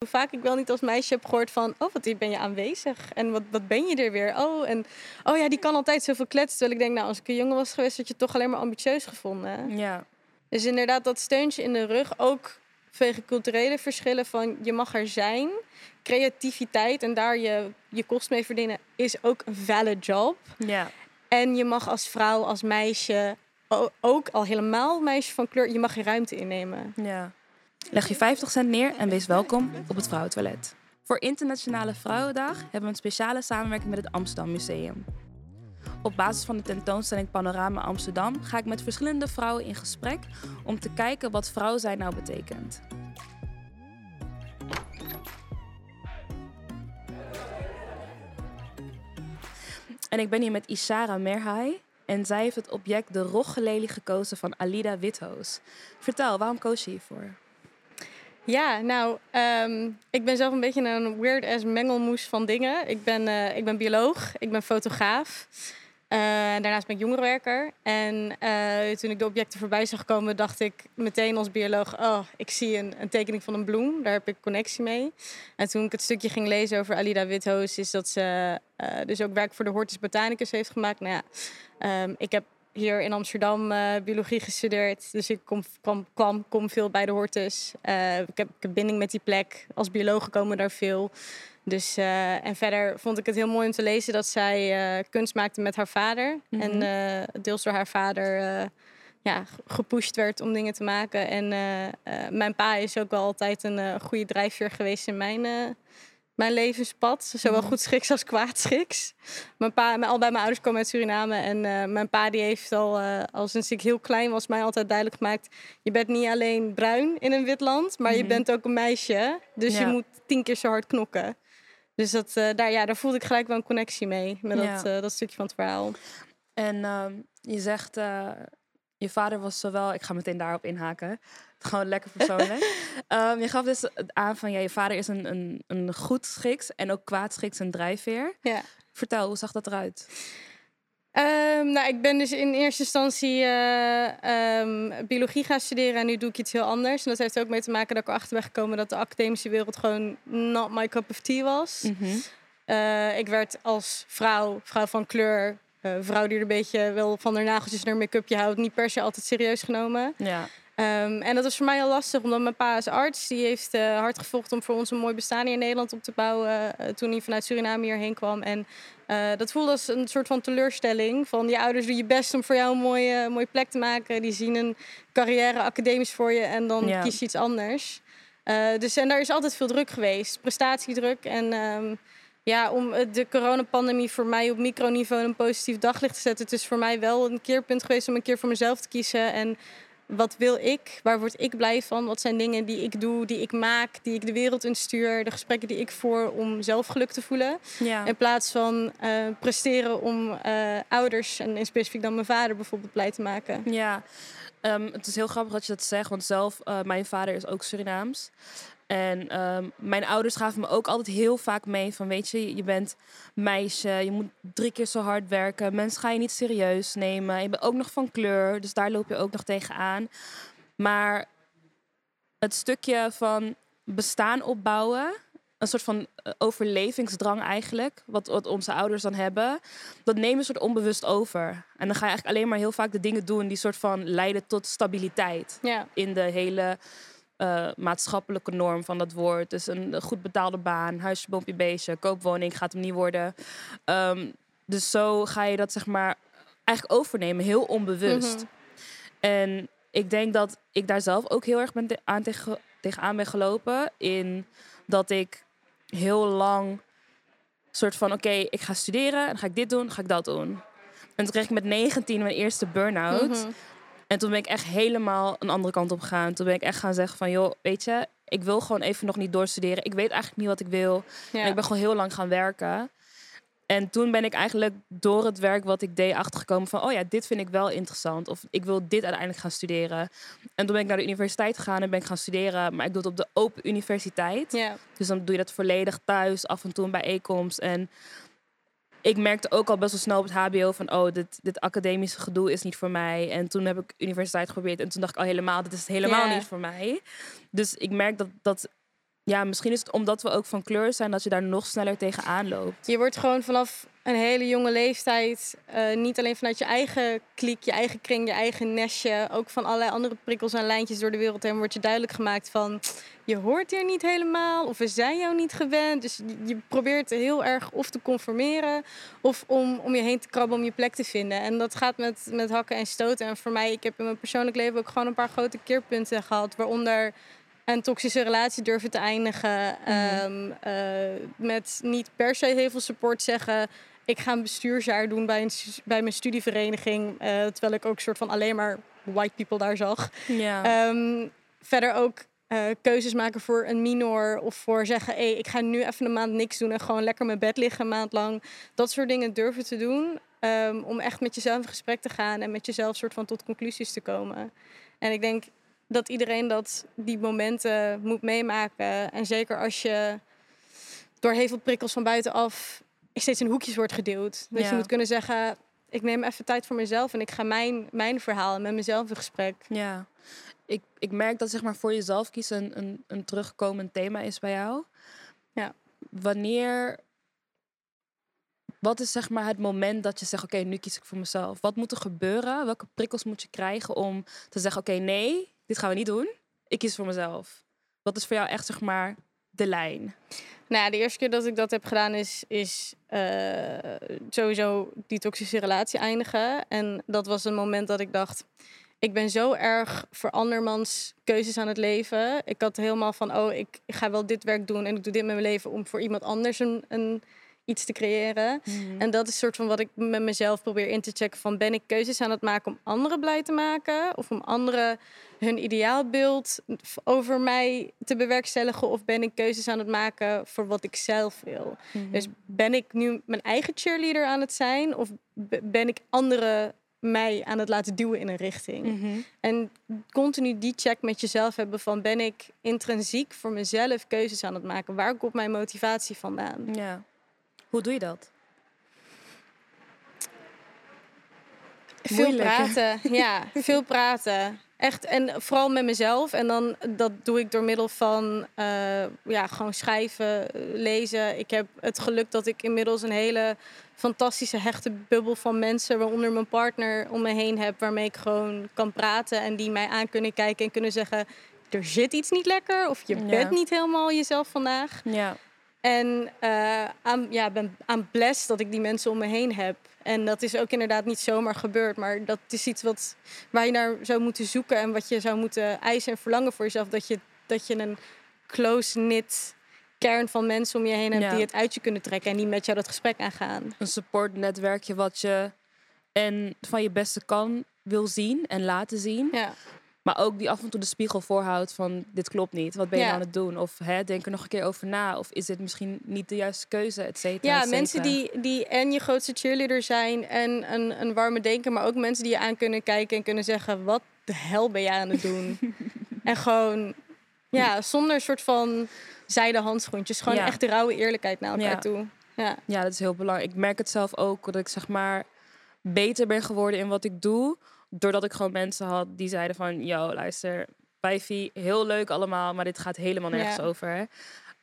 Hoe vaak ik wel niet als meisje heb gehoord van... oh, wat ben je aanwezig? En wat, wat ben je er weer? Oh, en oh ja, die kan altijd zoveel kletsen. Terwijl ik denk, nou, als ik een jongen was geweest... had je het toch alleen maar ambitieus gevonden. Ja. Dus inderdaad, dat steuntje in de rug. Ook vanwege culturele verschillen van je mag er zijn. Creativiteit en daar je, je kost mee verdienen is ook een valid job. Ja. En je mag als vrouw, als meisje, ook al helemaal meisje van kleur... je mag je ruimte innemen. Ja. Leg je 50 cent neer en wees welkom op het vrouwentoilet. Voor Internationale Vrouwendag hebben we een speciale samenwerking met het Amsterdam Museum. Op basis van de tentoonstelling Panorama Amsterdam ga ik met verschillende vrouwen in gesprek om te kijken wat vrouw zijn nou betekent. En ik ben hier met Ishara Merhai en zij heeft het object de roggelelie gekozen van Alida Withoos. Vertel, waarom koos je hiervoor? Ja, nou, ehm, ik ben zelf een beetje een weird-ass mengelmoes van dingen. Ik ben, eh, ik ben bioloog, ik ben fotograaf. Eh, daarnaast ben ik jongerenwerker. En eh, toen ik de objecten voorbij zag komen, dacht ik meteen als bioloog... oh, ik zie een, een tekening van een bloem, daar heb ik connectie mee. En toen ik het stukje ging lezen over Alida Withoos... is dat ze dus ook werk voor de Hortus Botanicus heeft gemaakt. Nou ja, ehm, ik heb hier in Amsterdam eh, biologie gestudeerd. Dus ik kom, kwam, kwam, kom veel bij de Hortus. Eh, ik, heb, ik heb binding met die plek. Als bioloog komen daar veel. Dus, eh, en verder vond ik het heel mooi om te lezen dat zij kunst maakte met haar vader. Mhm. En deels door haar vader ja, gepusht werd om dingen te maken. En mijn pa is ook wel altijd een goede drijfveer geweest in mijn, mijn levenspad. Zowel Mhm. goed schiks als kwaad schiks. Mijn pa, mijn, allebei mijn ouders komen uit Suriname. En eh, mijn pa die heeft al, eh, al sinds ik heel klein was, mij altijd duidelijk gemaakt... je bent niet alleen bruin in een wit land, maar je Mhm. bent ook een meisje. Dus je moet tien keer zo hard knokken. Dus dat, eh, daar, ja, daar voelde ik gelijk wel een connectie mee. Met Ja. dat, dat stukje van het verhaal. En ehm, je zegt, je vader was zowel, ik ga meteen daarop inhaken, gewoon lekker persoonlijk. Ehm, je gaf dus het aan van, ja, je vader is een, een, een goed schiks en ook kwaad schiks een drijfveer. Ja. Vertel, hoe zag dat eruit? Ehm, nou, ik ben dus in eerste instantie eh, ehm, biologie gaan studeren en nu doe ik iets heel anders. En dat heeft er ook mee te maken dat ik erachter ben gekomen dat de academische wereld gewoon not my cup of tea was. Mhm. Eh, ik werd als vrouw, vrouw van kleur, eh, vrouw die er een beetje wel van haar nageltjes en haar make-upje houdt, niet per se altijd serieus genomen. Ja. Ehm, en dat was voor mij al lastig, omdat mijn pa is arts. Die heeft eh, hard gevochten om voor ons een mooi bestaan hier in Nederland op te bouwen. eh, toen hij vanuit Suriname hierheen kwam. En dat voelde als een soort van teleurstelling. Van je ouders doen je best om voor jou een mooie, mooie plek te maken. Die zien een carrière academisch voor je en dan Ja. kies je iets anders. Dus en daar is altijd veel druk geweest. Prestatiedruk. En ehm, ja, om eh, de coronapandemie voor mij op microniveau een positief daglicht te zetten. Het is voor mij wel een keerpunt geweest om een keer voor mezelf te kiezen. En wat wil ik? Waar word ik blij van? Wat zijn dingen die ik doe, die ik maak, die ik de wereld instuur? De gesprekken die ik voer om zelf geluk te voelen. Ja. In plaats van eh, presteren om eh, ouders, en in specifiek dan mijn vader bijvoorbeeld, blij te maken. Ja, Ehm, het is heel grappig dat je dat zegt, want zelf, mijn vader is ook Surinaams. En ehm, mijn ouders gaven me ook altijd heel vaak mee van, weet je, je bent meisje, je moet drie keer zo hard werken. Mensen gaan je niet serieus nemen. Je bent ook nog van kleur, dus daar loop je ook nog tegenaan. Maar het stukje van bestaan opbouwen, een soort van eh, overlevingsdrang eigenlijk, wat, wat onze ouders dan hebben, dat nemen we soort onbewust over. En dan ga je eigenlijk alleen maar heel vaak de dingen doen die soort van leiden tot stabiliteit Ja, in de hele eh, maatschappelijke norm van dat woord. Dus een goed betaalde baan, huisje, boompje, beestje, koopwoning gaat hem niet worden. Ehm, dus zo ga je dat zeg maar eigenlijk overnemen, heel onbewust. Mhm. En ik denk dat ik daar zelf ook heel erg ben te- aan tegen, tegenaan ben gelopen. In dat ik heel lang soort van, oké, ik ga studeren, dan ga ik dit doen, dan ga ik dat doen. En toen kreeg ik met 19 mijn eerste burn-out. Mhm. En toen ben ik echt helemaal een andere kant op gegaan. Toen ben ik echt gaan zeggen van, joh, weet je, ik wil gewoon even nog niet doorstuderen. Ik weet eigenlijk niet wat ik wil. ja. En ik ben gewoon heel lang gaan werken. En toen ben ik eigenlijk door het werk wat ik deed achtergekomen van... oh ja, dit vind ik wel interessant. Of ik wil dit uiteindelijk gaan studeren. En toen ben ik naar de universiteit gegaan en ben ik gaan studeren. Maar ik doe het op de Open Universiteit. ja. Dus dan doe je dat volledig thuis, af en toe een bijeenkomst. En ik merkte ook al best wel snel op het HBO van... oh, dit, dit academische gedoe is niet voor mij. En toen heb ik universiteit geprobeerd. En toen dacht ik al helemaal, dit is helemaal niet voor mij. Dus ik merk dat, dat Ja, misschien is het omdat we ook van kleur zijn dat je daar nog sneller tegenaan loopt. Je wordt gewoon vanaf een hele jonge leeftijd, eh, niet alleen vanuit je eigen kliek, je eigen kring, je eigen nestje, ook van allerlei andere prikkels en lijntjes door de wereld heen, wordt je duidelijk gemaakt van je hoort hier niet helemaal of we zijn jou niet gewend. Dus je- probeert heel erg of te conformeren of om, om je heen te krabben om je plek te vinden. En dat gaat met, met hakken en stoten. En voor mij, ik heb in mijn persoonlijk leven ook gewoon een paar grote keerpunten gehad, waaronder een toxische relatie durven te eindigen. ehm, eh, met niet per se heel veel support zeggen. Ik ga een bestuursjaar doen bij, een, bij mijn studievereniging. eh, terwijl ik ook soort van alleen maar white people daar zag. Ehm, verder ook eh, keuzes maken voor een minor. Of voor zeggen, hey, ik ga nu even een maand niks doen en gewoon lekker mijn bed liggen een maand lang. Dat soort dingen durven te doen. ehm, om echt met jezelf in gesprek te gaan en met jezelf soort van tot conclusies te komen. En ik denk dat iedereen dat die momenten moet meemaken. En zeker als je door heel veel prikkels van buitenaf steeds in hoekjes wordt geduwd. Dat Ja. je moet kunnen zeggen, ik neem even tijd voor mezelf en ik ga mijn, mijn verhaal en met mezelf in gesprek. Ja, ik, ik merk dat zeg maar voor jezelf kiezen een, een, een terugkomend thema is bij jou. Ja. Wanneer, wat is zeg maar het moment dat je zegt, oké, nu kies ik voor mezelf. Wat moet er gebeuren? Welke prikkels moet je krijgen om te zeggen, oké, nee, dit gaan we niet doen. Ik kies voor mezelf. Wat is voor jou echt zeg maar de lijn? Nou de eerste keer dat ik dat heb gedaan is, is eh, sowieso die toxische relatie eindigen. En dat was een moment dat ik dacht, ik ben zo erg voor andermans keuzes aan het leven. Ik had helemaal van, oh, ik ga wel dit werk doen en ik doe dit met mijn leven om voor iemand anders een, een, iets te creëren. En dat is soort van wat ik met mezelf probeer in te checken van, ben ik keuzes aan het maken om anderen blij te maken? Of om anderen hun ideaalbeeld over mij te bewerkstelligen? Of ben ik keuzes aan het maken voor wat ik zelf wil? Mhm. Dus ben ik nu mijn eigen cheerleader aan het zijn? Of ben ik anderen mij aan het laten duwen in een richting? Mhm. En continu die check met jezelf hebben van... ben ik intrinsiek voor mezelf keuzes aan het maken? Waar komt mijn motivatie vandaan? Ja. Hoe doe je dat? Veel Moeilijk, hè? praten, ja, veel praten. Echt, en vooral met mezelf. En dan, dat doe ik door middel van eh, ja, gewoon schrijven, lezen. Ik heb het geluk dat ik inmiddels een hele fantastische hechte bubbel van mensen, waaronder mijn partner, om me heen heb. Waarmee ik gewoon kan praten en die mij aan kunnen kijken en kunnen zeggen... er zit iets niet lekker of je Ja. bent niet helemaal jezelf vandaag. Ja. En eh aan, ja, ben aan blessed dat ik die mensen om me heen heb. En dat is ook inderdaad niet zomaar gebeurd. Maar dat is iets wat, waar je naar zou moeten zoeken. En wat je zou moeten eisen en verlangen voor jezelf. Dat je, dat je een close-knit kern van mensen om je heen hebt... Ja. die het uit je kunnen trekken en die met jou dat gesprek aangaan. Een supportnetwerkje wat je en van je beste kan wil zien en laten zien. Ja, Maar ook die af en toe de spiegel voorhoudt van dit klopt niet. Wat ben je Ja. nou aan het doen? Of hè, denk er nog een keer over na. Of is dit misschien niet de juiste keuze, et cetera, ja et mensen die, die en je grootste cheerleader zijn... en een, een warme denker, maar ook mensen die je aan kunnen kijken... en kunnen zeggen, wat de hel ben jij aan het doen? en gewoon, ja, zonder soort van zijde handschoentjes. Gewoon Ja. echt de rauwe eerlijkheid naar elkaar Ja. toe. Ja. Ja, dat is heel belangrijk. Ik merk het zelf ook dat ik zeg maar beter ben geworden in wat ik doe. Doordat ik gewoon mensen had die zeiden van... Yo, luister, wijfie, heel leuk allemaal, maar dit gaat helemaal nergens over. Hè?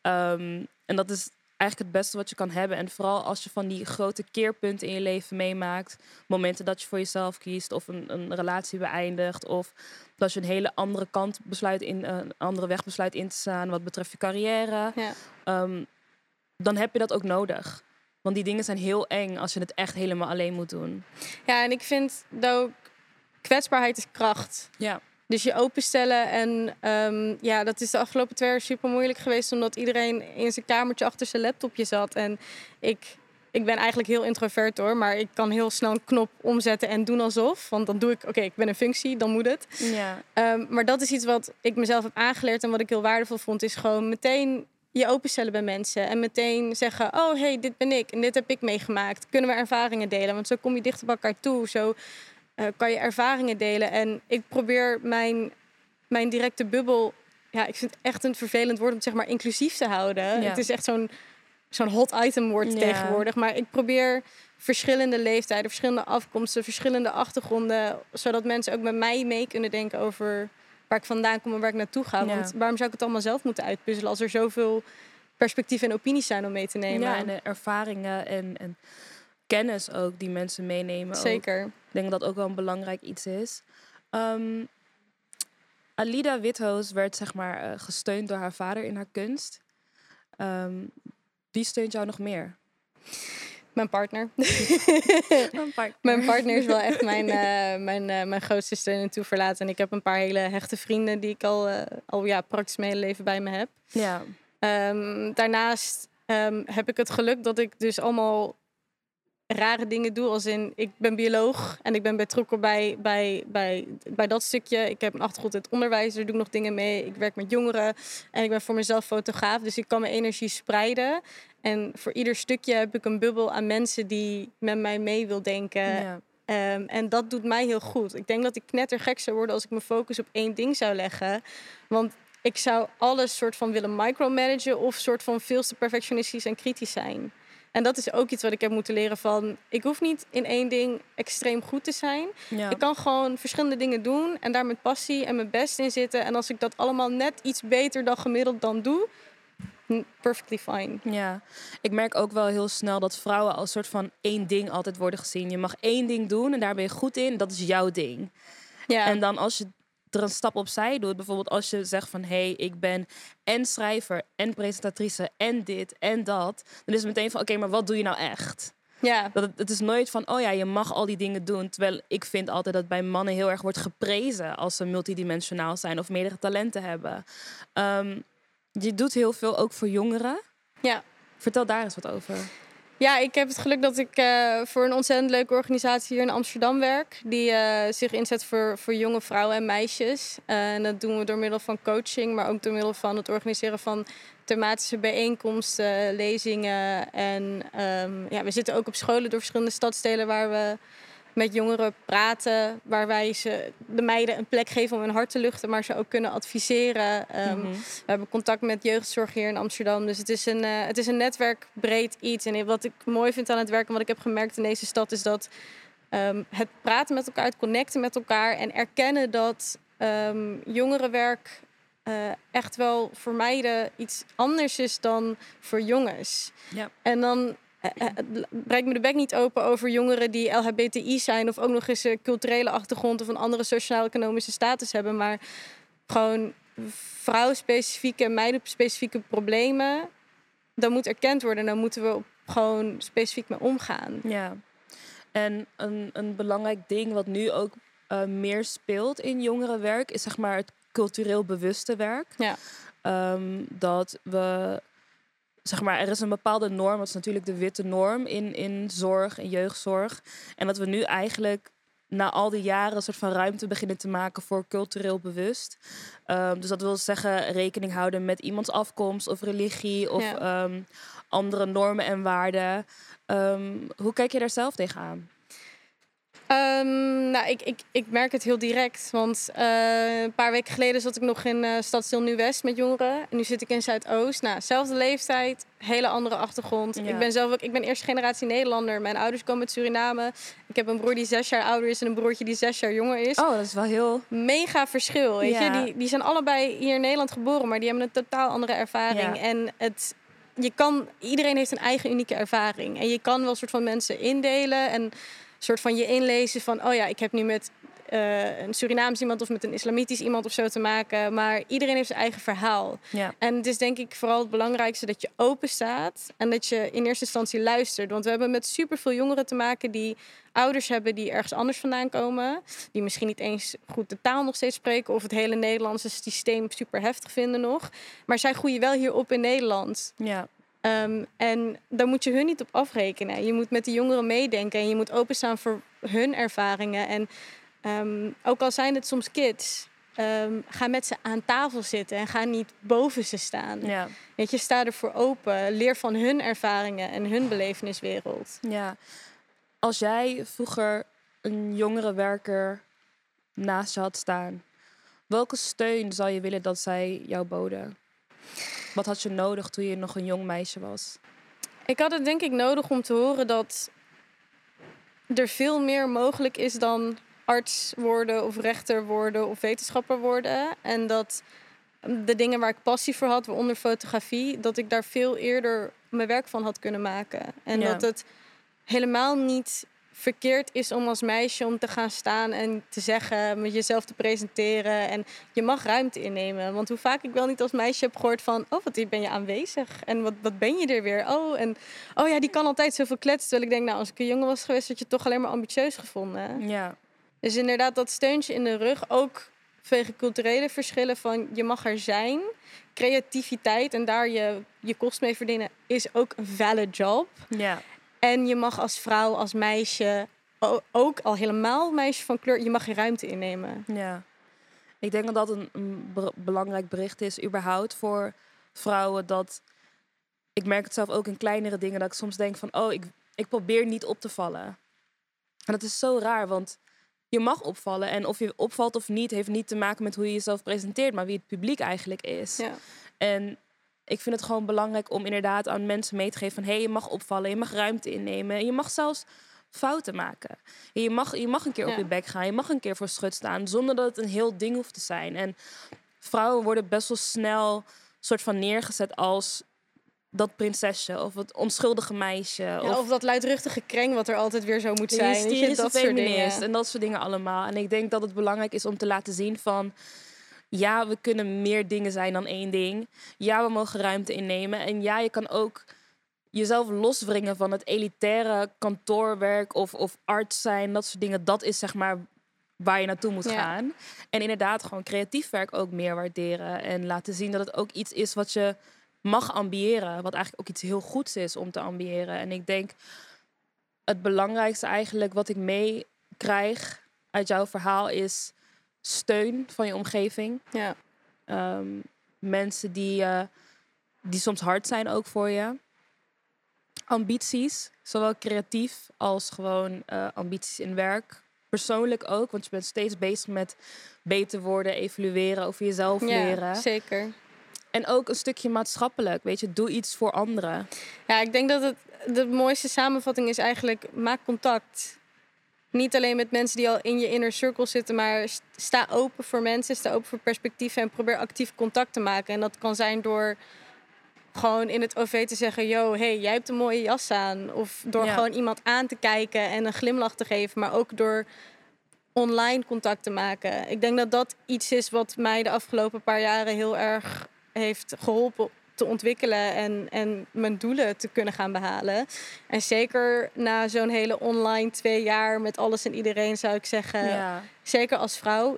Ehm, en dat is eigenlijk het beste wat je kan hebben. En vooral als je van die grote keerpunten in je leven meemaakt. Momenten dat je voor jezelf kiest of een, een relatie beëindigt. Of dat je een hele andere kant besluit in een andere weg besluit in te staan wat betreft je carrière. Ja. Ehm, dan heb je dat ook nodig. Want die dingen zijn heel eng als je het echt helemaal alleen moet doen. ja, en ik vind dat ook kwetsbaarheid is kracht. Ja. Dus je openstellen en ehm, ja, dat is de afgelopen twee jaar super moeilijk geweest... omdat iedereen in zijn kamertje achter zijn laptopje zat. En ik, ik ben eigenlijk heel introvert hoor, maar ik kan heel snel een knop omzetten en doen alsof. Want dan doe ik, oké, ik ben een functie, dan moet het. Ja. Ehm, maar dat is iets wat ik mezelf heb aangeleerd en wat ik heel waardevol vond, is gewoon meteen je openstellen bij mensen. En meteen zeggen, oh hey, dit ben ik en dit heb ik meegemaakt. Kunnen we ervaringen delen? Want zo kom je dichter bij elkaar toe. Zo eh, kan je ervaringen delen. En ik probeer mijn, mijn directe bubbel... Ja, ik vind het echt een vervelend woord om zeg maar inclusief te houden. Ja. Het is echt zo'n zo'n hot item woord Ja. tegenwoordig. Maar ik probeer verschillende leeftijden, verschillende afkomsten, verschillende achtergronden... zodat mensen ook met mij mee kunnen denken over waar ik vandaan kom en waar ik naartoe ga. Ja. Want waarom zou ik het allemaal zelf moeten uitpuzzelen als er zoveel perspectieven en opinies zijn om mee te nemen? Ja, en ervaringen en, en kennis ook die mensen meenemen. ook. Zeker. Ik denk dat dat ook wel een belangrijk iets is. Ehm, Alida Withoos werd zeg maar eh, gesteund door haar vader in haar kunst. Ehm, wie steunt jou nog meer? Mijn partner. Een partner. Mijn partner is wel echt mijn, eh, mijn, eh, mijn grootste steun en toeverlaat. En ik heb een paar hele hechte vrienden die ik al, al ja, praktisch mijn hele leven bij me heb. Ja, Ehm, daarnaast heb ik het geluk dat ik dus allemaal rare dingen doe. Als in, ik ben bioloog en ik ben betrokken bij, bij, bij, bij dat stukje. Ik heb een achtergrond in het onderwijs, daar doe ik nog dingen mee. Ik werk met jongeren en ik ben voor mezelf fotograaf. Dus ik kan mijn energie spreiden. En voor ieder stukje heb ik een bubbel aan mensen die met mij mee wil denken. ja. Ehm, en dat doet mij heel goed. Ik denk dat ik knettergek zou worden als ik mijn focus op één ding zou leggen. Want ik zou alles soort van willen micromanagen of soort van veel te perfectionistisch en kritisch zijn. En dat is ook iets wat ik heb moeten leren van... ik hoef niet in één ding extreem goed te zijn. ja. Ik kan gewoon verschillende dingen doen en daar met passie en mijn best in zitten. En als ik dat allemaal net iets beter dan gemiddeld dan doe... perfectly fine. Ja, ik merk ook wel heel snel dat vrouwen als soort van één ding altijd worden gezien. Je mag één ding doen en daar ben je goed in, dat is jouw ding. Ja, En dan als je er een stap opzij doet, bijvoorbeeld als je zegt van hé, hey, ik ben en schrijver en presentatrice en dit en dat, dan is het meteen van oké, maar wat doe je nou echt? ja, Dat het, het is nooit van oh ja, je mag al die dingen doen. Terwijl ik vind altijd dat bij mannen heel erg wordt geprezen als ze multidimensionaal zijn of meerdere talenten hebben. Ehm, je doet heel veel ook voor jongeren. ja. Vertel daar eens wat over. Ja, ik heb het geluk dat ik eh, voor een ontzettend leuke organisatie hier in Amsterdam werk. Die eh, zich inzet voor, voor jonge vrouwen en meisjes. Eh, en dat doen we door middel van coaching, maar ook door middel van het organiseren van thematische bijeenkomsten, lezingen. En ehm, ja, we zitten ook op scholen door verschillende stadsdelen waar we met jongeren praten. Waar wij ze, de meiden een plek geven om hun hart te luchten, maar ze ook kunnen adviseren. Ehm, Mhm. we hebben contact met jeugdzorg hier in Amsterdam. Dus het is een, eh, het is een netwerkbreed iets. En wat ik mooi vind aan het werk en wat ik heb gemerkt in deze stad is dat ehm, het praten met elkaar, het connecten met elkaar en erkennen dat ehm, jongerenwerk eh, echt wel voor meiden iets anders is dan voor jongens. Ja. En dan breek me de bek niet open over jongeren die LHBTI zijn of ook nog eens een culturele achtergrond of een andere sociaal-economische status hebben, maar gewoon vrouwenspecifieke en meidenspecifieke problemen, dat moet erkend worden. En daar moeten we op gewoon specifiek mee omgaan. Ja. En een, een belangrijk ding wat nu ook eh, meer speelt in jongerenwerk is zeg maar het cultureel bewuste werk. Ja. Ehm, dat we, zeg maar, er is een bepaalde norm, dat is natuurlijk de witte norm in, in zorg en jeugdzorg. En dat we nu eigenlijk na al die jaren een soort van ruimte beginnen te maken voor cultureel bewust. Ehm, dus dat wil zeggen rekening houden met iemands afkomst of religie of Ja. ehm, andere normen en waarden. Ehm, hoe kijk je daar zelf tegenaan? Ehm, nou, ik, ik, ik merk het heel direct. Want eh, een paar weken geleden zat ik nog in eh Stadsdeel Nieuw-West met jongeren. En nu zit ik in Zuidoost. Nou, zelfde leeftijd, hele andere achtergrond. Ja. Ik ben zelf ook, ik ben eerste generatie Nederlander. Mijn ouders komen uit Suriname. Ik heb een broer die zes jaar ouder is en een broertje die zes jaar jonger is. Oh, dat is wel heel... Mega verschil, weet Ja. je. Die, die zijn allebei hier in Nederland geboren, maar die hebben een totaal andere ervaring. Ja. En het, je kan, iedereen heeft een eigen unieke ervaring. En je kan wel een soort van mensen indelen en soort van je inlezen van, oh ja, ik heb nu met eh, een Surinaams iemand of met een islamitisch iemand of zo te maken. Maar iedereen heeft zijn eigen verhaal. Ja. En het is denk ik vooral het belangrijkste dat je open staat en dat je in eerste instantie luistert. Want we hebben met superveel jongeren te maken die ouders hebben die ergens anders vandaan komen. Die misschien niet eens goed de taal nog steeds spreken of het hele Nederlandse systeem super heftig vinden nog. Maar zij groeien wel hier op in Nederland. Ja. Ehm, en daar moet je hun niet op afrekenen. Je moet met die jongeren meedenken en je moet openstaan voor hun ervaringen. En ehm, ook al zijn het soms kids, ehm, ga met ze aan tafel zitten en ga niet boven ze staan. Ja. Weet je, sta ervoor open. Leer van hun ervaringen en hun beleveniswereld. Ja. Als jij vroeger een jongere werker naast je had staan, welke steun zou je willen dat zij jou boden? Wat had je nodig toen je nog een jong meisje was? Ik had het denk ik nodig om te horen dat er veel meer mogelijk is dan arts worden of rechter worden of wetenschapper worden. En dat de dingen waar ik passie voor had, waaronder fotografie, dat ik daar veel eerder mijn werk van had kunnen maken. En Ja. dat het helemaal niet verkeerd is om als meisje om te gaan staan en te zeggen, met jezelf te presenteren. En je mag ruimte innemen. Want hoe vaak ik wel niet als meisje heb gehoord van, oh, wat ben je aanwezig? En wat, wat ben je er weer? Oh, en oh ja, die kan altijd zoveel kletsen. Terwijl ik denk, nou, als ik een jongen was geweest, had je toch alleen maar ambitieus gevonden. Ja, Dus inderdaad, dat steuntje in de rug, ook vanwege culturele verschillen van je mag er zijn. Creativiteit en daar je, je kost mee verdienen is ook een valid job. ja, En je mag als vrouw, als meisje, ook al helemaal meisje van kleur, je mag je ruimte innemen. ja. Ik denk dat dat een, een be- belangrijk bericht is, überhaupt voor vrouwen. Dat ik merk het zelf ook in kleinere dingen, dat ik soms denk van, oh, ik, ik probeer niet op te vallen. En dat is zo raar, want je mag opvallen. En of je opvalt of niet, heeft niet te maken met hoe je jezelf presenteert, maar wie het publiek eigenlijk is. Ja. En ik vind het gewoon belangrijk om inderdaad aan mensen mee te geven van... hé, hey, je mag opvallen, je mag ruimte innemen. En je mag zelfs fouten maken. En je, mag, je mag een keer op je bek gaan, je mag een keer voor schut staan... zonder dat het een heel ding hoeft te zijn. En vrouwen worden best wel snel soort van neergezet als dat prinsesje... of het onschuldige meisje. Ja, of of dat luidruchtige kreng wat er altijd weer zo moet zijn. Je, dat soort feminist dingen. en dat soort dingen allemaal. En ik denk dat het belangrijk is om te laten zien van... Ja, we kunnen meer dingen zijn dan één ding. Ja, we mogen ruimte innemen. En ja, je kan ook jezelf loswringen van het elitaire kantoorwerk of, of arts zijn. Dat soort dingen. Dat is zeg maar waar je naartoe moet Ja. gaan. En inderdaad gewoon creatief werk ook meer waarderen. En laten zien dat het ook iets is wat je mag ambiëren. Wat eigenlijk ook iets heel goeds is om te ambiëren. En ik denk het belangrijkste eigenlijk wat ik meekrijg uit jouw verhaal is steun van je omgeving. Ja. Ehm, mensen die, eh, die soms hard zijn ook voor je. Ambities, zowel creatief als gewoon eh, ambities in werk. Persoonlijk ook, want je bent steeds bezig met beter worden, evalueren, over jezelf ja, leren. zeker. En ook een stukje maatschappelijk, weet je, doe iets voor anderen. Ja, ik denk dat het de mooiste samenvatting is eigenlijk maak contact. Niet alleen met mensen die al in je inner circle zitten, maar st- sta open voor mensen, sta open voor perspectieven en probeer actief contact te maken. En dat kan zijn door gewoon in het OV te zeggen: Yo, hey, jij hebt een mooie jas aan. Of door Ja. gewoon iemand aan te kijken en een glimlach te geven, maar ook door online contact te maken. Ik denk dat dat iets is wat mij de afgelopen paar jaren heel erg heeft geholpen te ontwikkelen en, en mijn doelen te kunnen gaan behalen. En zeker na zo'n hele online twee jaar met alles en iedereen zou ik zeggen, ja. zeker als vrouw,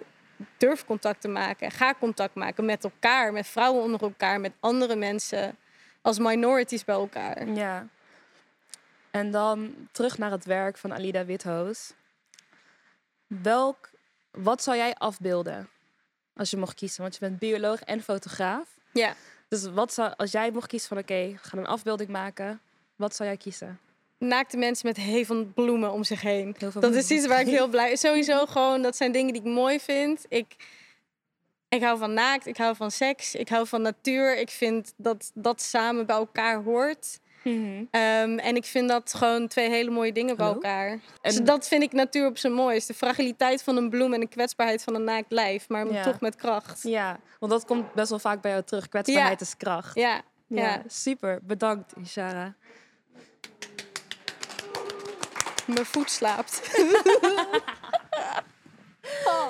durf contact te maken. Ga contact maken met elkaar, met vrouwen onder elkaar, met andere mensen, als minorities bij elkaar. Ja. En dan terug naar het werk van Alida Withoos. Welk, wat zou jij afbeelden als je mocht kiezen? Want je bent bioloog en fotograaf. Ja. Dus wat zou, als jij mocht kiezen van oké, we gaan een afbeelding maken. Wat zou jij kiezen? Naakte mensen met heel veel bloemen om zich heen. Heel veel Dat is iets waar ik heel blij... Sowieso gewoon, dat zijn dingen die ik mooi vind. Ik, ik hou van naakt, ik hou van seks, ik hou van natuur. Ik vind dat dat samen bij elkaar hoort. Mhm. Ehm, en ik vind dat gewoon twee hele mooie dingen bij elkaar. En- Dus dat vind ik natuur op zijn mooist. De fragiliteit van een bloem en de kwetsbaarheid van een naakt lijf. Maar Ja. toch met kracht. Ja, want dat komt best wel vaak bij jou terug. Kwetsbaarheid is kracht. Ja, Ja, ja. super. Bedankt, Ishara. mijn voet slaapt. oh,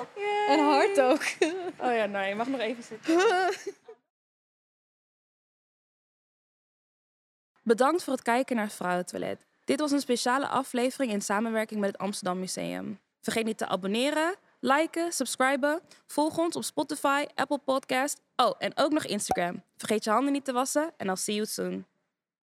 en hard ook. Oh ja, nou, je mag nog even zitten. Bedankt voor het kijken naar Vrouwentoilet. Dit was een speciale aflevering in samenwerking met het Amsterdam Museum. Vergeet niet te abonneren, liken, subscriben. Volg ons op Spotify, Apple Podcast. Oh, en ook nog Instagram. Vergeet je handen niet te wassen en I'll see you soon.